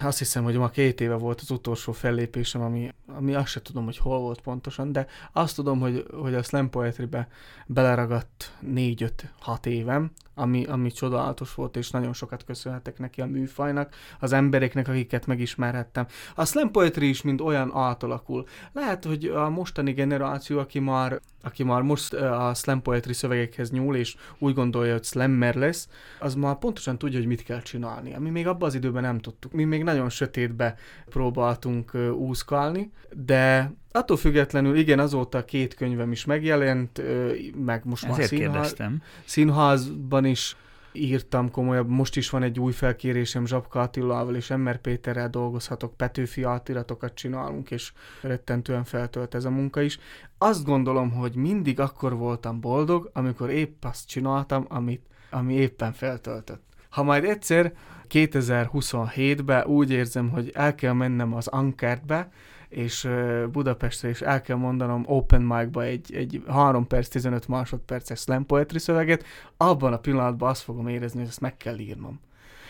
Azt hiszem, hogy ma két éve volt az utolsó fellépésem, ami, ami azt se tudom, hogy hol volt pontosan, de azt tudom, hogy, hogy a slam poetrybe beleragadt négy-öt-hat évem, ami, ami csodálatos volt, és nagyon sokat köszönhetek neki a műfajnak, az embereknek, akiket megismerhettem. A slam poetry is mind olyan átalakul. Lehet, hogy a mostani generáció, aki már, aki már most a slam poetry szövegekhez nyúl, és úgy gondolja, hogy slammer lesz, az már pontosan tudja, hogy mit kell csinálni. Mi még abban az időben nem tudtuk. Mi még nagyon sötétbe próbáltunk úszkálni, de attól függetlenül igen, azóta két könyvem is megjelent, meg most már Ezért színház, kérdeztem. színházban is írtam komolyabb. Most is van egy új felkérésem Zsapka Attilával és Emmer Péterrel dolgozhatok, Petőfi átiratokat csinálunk, és rettentően feltölt ez a munka is. Azt gondolom, hogy mindig akkor voltam boldog, amikor épp azt csináltam, amit, ami éppen feltöltött. Ha majd egyszer 2027-ben úgy érzem, hogy el kell mennem az Ankertbe, és Budapestre, és el kell mondanom open mic-ba egy, egy 3 perc, 15 másodperces slam poetry szöveget, abban a pillanatban azt fogom érezni, hogy ezt meg kell írnom.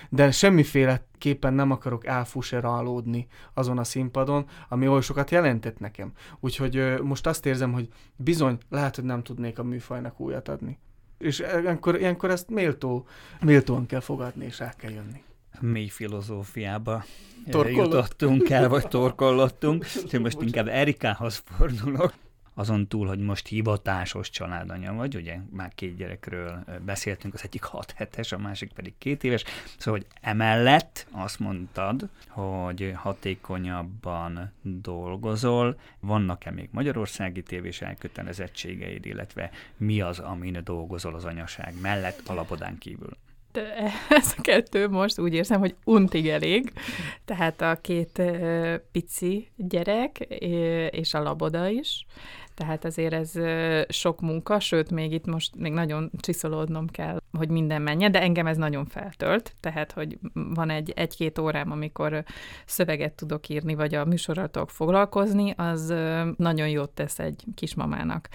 De semmiféleképpen nem akarok elfuserálódni azon a színpadon, ami oly sokat jelentett nekem. Úgyhogy ö, most azt érzem, hogy bizony, lehet, hogy nem tudnék a műfajnak újat adni. És ilyenkor, ilyenkor ezt méltó, méltóan kell fogadni, és el kell jönni. Mély filozófiába Torkollott. jutottunk el, vagy torkollottunk, úgyhogy most inkább Erikához fordulok. azon túl, hogy most hivatásos családanya vagy, ugye már két gyerekről beszéltünk, az egyik 6 hetes, a másik pedig két éves, szóval, hogy emellett azt mondtad, hogy hatékonyabban dolgozol, vannak-e még magyarországi tévés elkötelezettségeid, illetve mi az, amin dolgozol az anyaság mellett, alapodán kívül? Ez a kettő most úgy érzem, hogy untig elég. Tehát a két pici gyerek és a laboda is. Tehát azért ez sok munka, sőt, még itt most még nagyon csiszolódnom kell, hogy minden menjen, de engem ez nagyon feltölt, tehát, hogy van egy egy-két órám, amikor szöveget tudok írni, vagy a műsorral tudok foglalkozni, az nagyon jót tesz egy kismamának.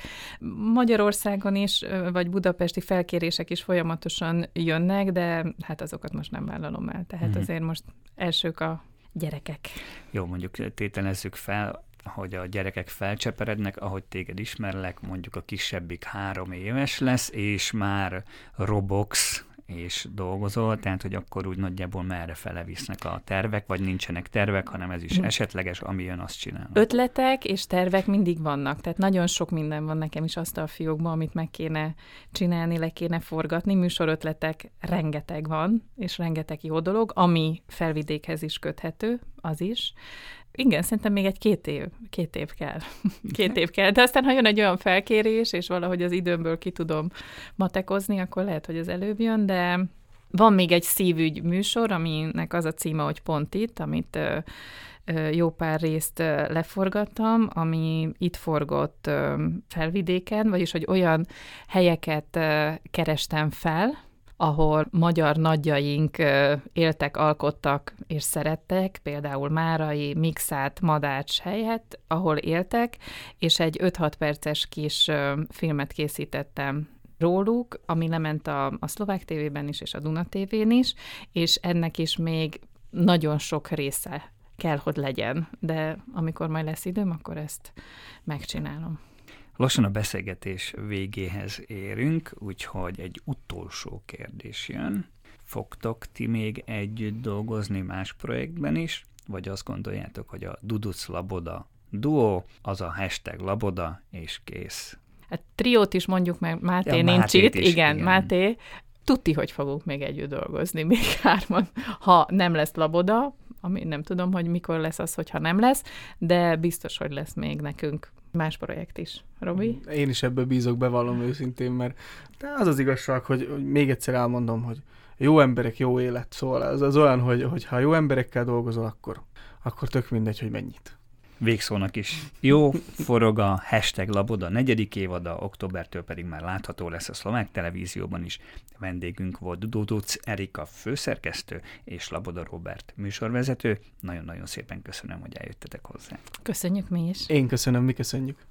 Magyarországon is, vagy budapesti felkérések is folyamatosan jönnek, de hát azokat most nem vállalom el. Tehát mm-hmm. azért most elsők a gyerekek. Jó, mondjuk tételezzük fel, hogy a gyerekek felcseperednek, ahogy téged ismerlek, mondjuk a kisebbik három éves lesz, és már Robox és dolgozol, tehát hogy akkor úgy nagyjából merre fele visznek a tervek, vagy nincsenek tervek, hanem ez is hm. esetleges, ami jön, azt csinál. Ötletek és tervek mindig vannak, tehát nagyon sok minden van nekem is azt a fiókban, amit meg kéne csinálni, le kéne forgatni, műsorötletek rengeteg van, és rengeteg jó dolog, ami felvidékhez is köthető, az is, igen, szerintem még egy két év, két év kell. Két év kell. De aztán, ha jön egy olyan felkérés, és valahogy az időmből ki tudom matekozni, akkor lehet, hogy az előbb jön, de van még egy szívügy műsor, aminek az a címe, hogy pont itt, amit jó pár részt leforgattam, ami itt forgott felvidéken, vagyis hogy olyan helyeket kerestem fel, ahol magyar nagyjaink éltek, alkottak és szerettek, például Márai, Mixát, Madács helyet, ahol éltek, és egy 5-6 perces kis filmet készítettem róluk, ami lement a, a szlovák tévében is, és a Duna tévén is, és ennek is még nagyon sok része kell, hogy legyen, de amikor majd lesz időm, akkor ezt megcsinálom. Lassan a beszélgetés végéhez érünk, úgyhogy egy utolsó kérdés jön. Fogtok ti még együtt dolgozni más projektben is, vagy azt gondoljátok, hogy a Duduc Laboda duo, az a hashtag Laboda, és kész? Hát triót is mondjuk meg, Máté ja, nincs itt, is, igen, igen, Máté, tuti, hogy fogunk még együtt dolgozni, még hárman. Ha nem lesz Laboda, ami nem tudom, hogy mikor lesz az, hogyha nem lesz, de biztos, hogy lesz még nekünk más projekt is. Robi? Én is ebből bízok, bevallom őszintén, mert de az az igazság, hogy, még egyszer elmondom, hogy jó emberek, jó élet. Szóval az, az olyan, hogy, hogy ha jó emberekkel dolgozol, akkor, akkor tök mindegy, hogy mennyit végszónak is jó, forog a hashtag Laboda negyedik évada, októbertől pedig már látható lesz a szlovák televízióban is. Vendégünk volt Duduc Erika főszerkesztő és Laboda Robert műsorvezető. Nagyon-nagyon szépen köszönöm, hogy eljöttetek hozzá. Köszönjük mi is. Én köszönöm, mi köszönjük.